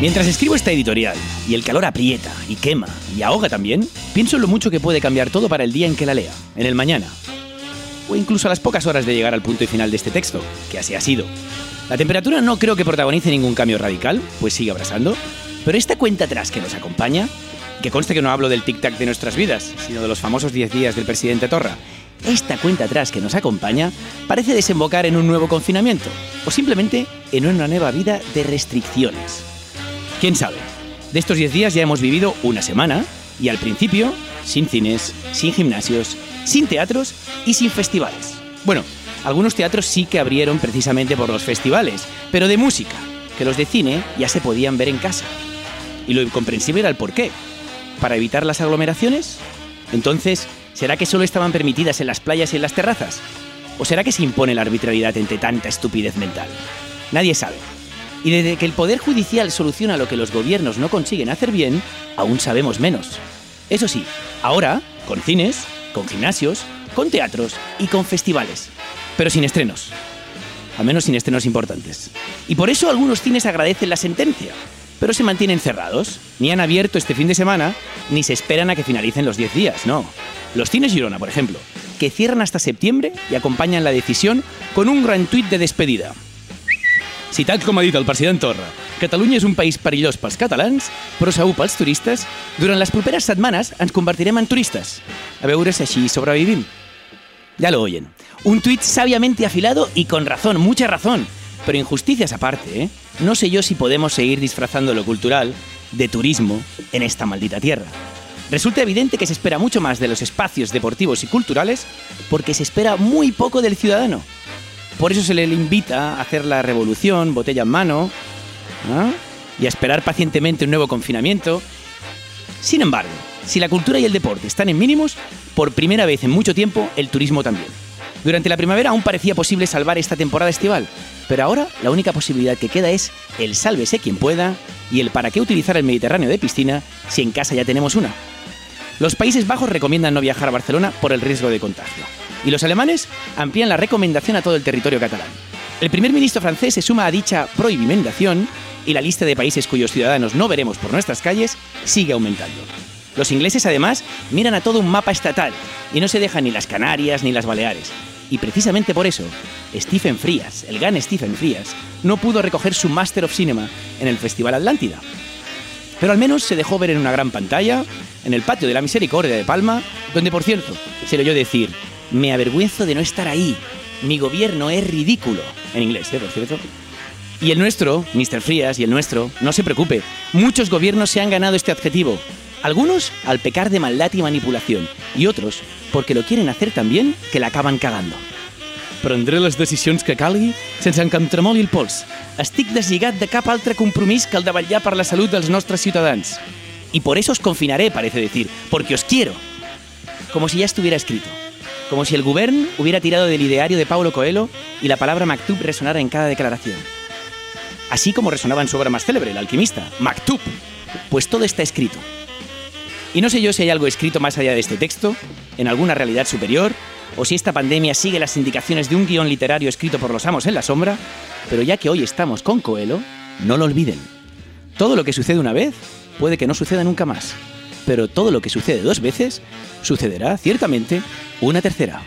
Mientras escribo esta editorial y el calor aprieta y quema y ahoga también, pienso en lo mucho que puede cambiar todo para el día en que la lea, en el mañana. O incluso a las pocas horas de llegar al punto y final de este texto, que así ha sido. La temperatura no creo que protagonice ningún cambio radical, pues sigue abrasando, pero esta cuenta atrás que nos acompaña, que conste que no hablo del tic-tac de nuestras vidas, sino de los famosos 10 días del presidente Torra, esta cuenta atrás que nos acompaña parece desembocar en un nuevo confinamiento, o simplemente en una nueva vida de restricciones. ¿Quién sabe? De estos 10 días ya hemos vivido una semana, y al principio, sin cines, sin gimnasios, sin teatros y sin festivales. Bueno, algunos teatros sí que abrieron precisamente por los festivales, pero de música, que los de cine ya se podían ver en casa. Y lo incomprensible era el por qué. ¿Para evitar las aglomeraciones? Entonces, ¿será que solo estaban permitidas en las playas y en las terrazas? ¿O será que se impone la arbitrariedad entre tanta estupidez mental? Nadie sabe. Y desde que el Poder Judicial soluciona lo que los gobiernos no consiguen hacer bien, aún sabemos menos. Eso sí, ahora, con cines, con gimnasios, con teatros y con festivales. Pero sin estrenos. Al menos sin estrenos importantes. Y por eso algunos cines agradecen la sentencia, pero se mantienen cerrados. Ni han abierto este fin de semana, ni se esperan a que finalicen los 10 días, no. Los cines Girona, por ejemplo, que cierran hasta septiembre y acompañan la decisión con un gran tuit de despedida. Si tal com ha dit el president Torra, Catalunya és un país perillós pels catalans, però segur pels turistes, durant les properes setmanes ens convertirem en turistes. A veure si així sobrevivim. Ya lo oyen. Un tuit sabiamente afilado y con razón, mucha razón. Pero injusticias aparte, ¿eh? no sé yo si podemos seguir disfrazando lo cultural de turismo en esta maldita tierra. Resulta evidente que se espera mucho más de los espacios deportivos y culturales porque se espera muy poco del ciudadano. Por eso se le invita a hacer la revolución, botella en mano, ¿ah? y a esperar pacientemente un nuevo confinamiento. Sin embargo, si la cultura y el deporte están en mínimos, por primera vez en mucho tiempo el turismo también. Durante la primavera aún parecía posible salvar esta temporada estival, pero ahora la única posibilidad que queda es el sálvese quien pueda y el para qué utilizar el Mediterráneo de piscina si en casa ya tenemos una. Los Países Bajos recomiendan no viajar a Barcelona por el riesgo de contagio. Y los alemanes amplían la recomendación a todo el territorio catalán. El primer ministro francés se suma a dicha prohibimendación y la lista de países cuyos ciudadanos no veremos por nuestras calles sigue aumentando. Los ingleses además miran a todo un mapa estatal y no se dejan ni las Canarias ni las Baleares. Y precisamente por eso, Stephen Frías, el gran Stephen Frías, no pudo recoger su Master of Cinema en el Festival Atlántida. Pero al menos se dejó ver en una gran pantalla, en el patio de la Misericordia de Palma, donde por cierto se le oyó decir, me avergüenzo de no estar ahí, mi gobierno es ridículo, en inglés, ¿eh? por cierto. Y el nuestro, Mr. Frías, y el nuestro, no se preocupe, muchos gobiernos se han ganado este adjetivo. Algunos al pecar de maldad y manipulación, y otros porque lo quieren hacer tan bien que la acaban cagando. Prendré les decisions que calgui sense que em tremoli el pols. Estic deslligat de cap altre compromís que el de vetllar per la salut dels nostres ciutadans. Y por eso os confinaré, parece decir, porque os quiero. Como si ya estuviera escrito. Como si el gobierno hubiera tirado del ideario de Paulo Coelho y la palabra Maktub resonara en cada declaración. Así como resonaba en su obra más célebre, El alquimista, Maktub. Pues todo está escrito. Y no sé yo si hay algo escrito más allá de este texto, en alguna realidad superior, o si esta pandemia sigue las indicaciones de un guion literario escrito por los amos en la sombra, pero ya que hoy estamos con Coelho, no lo olviden. Todo lo que sucede una vez puede que no suceda nunca más, pero todo lo que sucede dos veces sucederá ciertamente una tercera.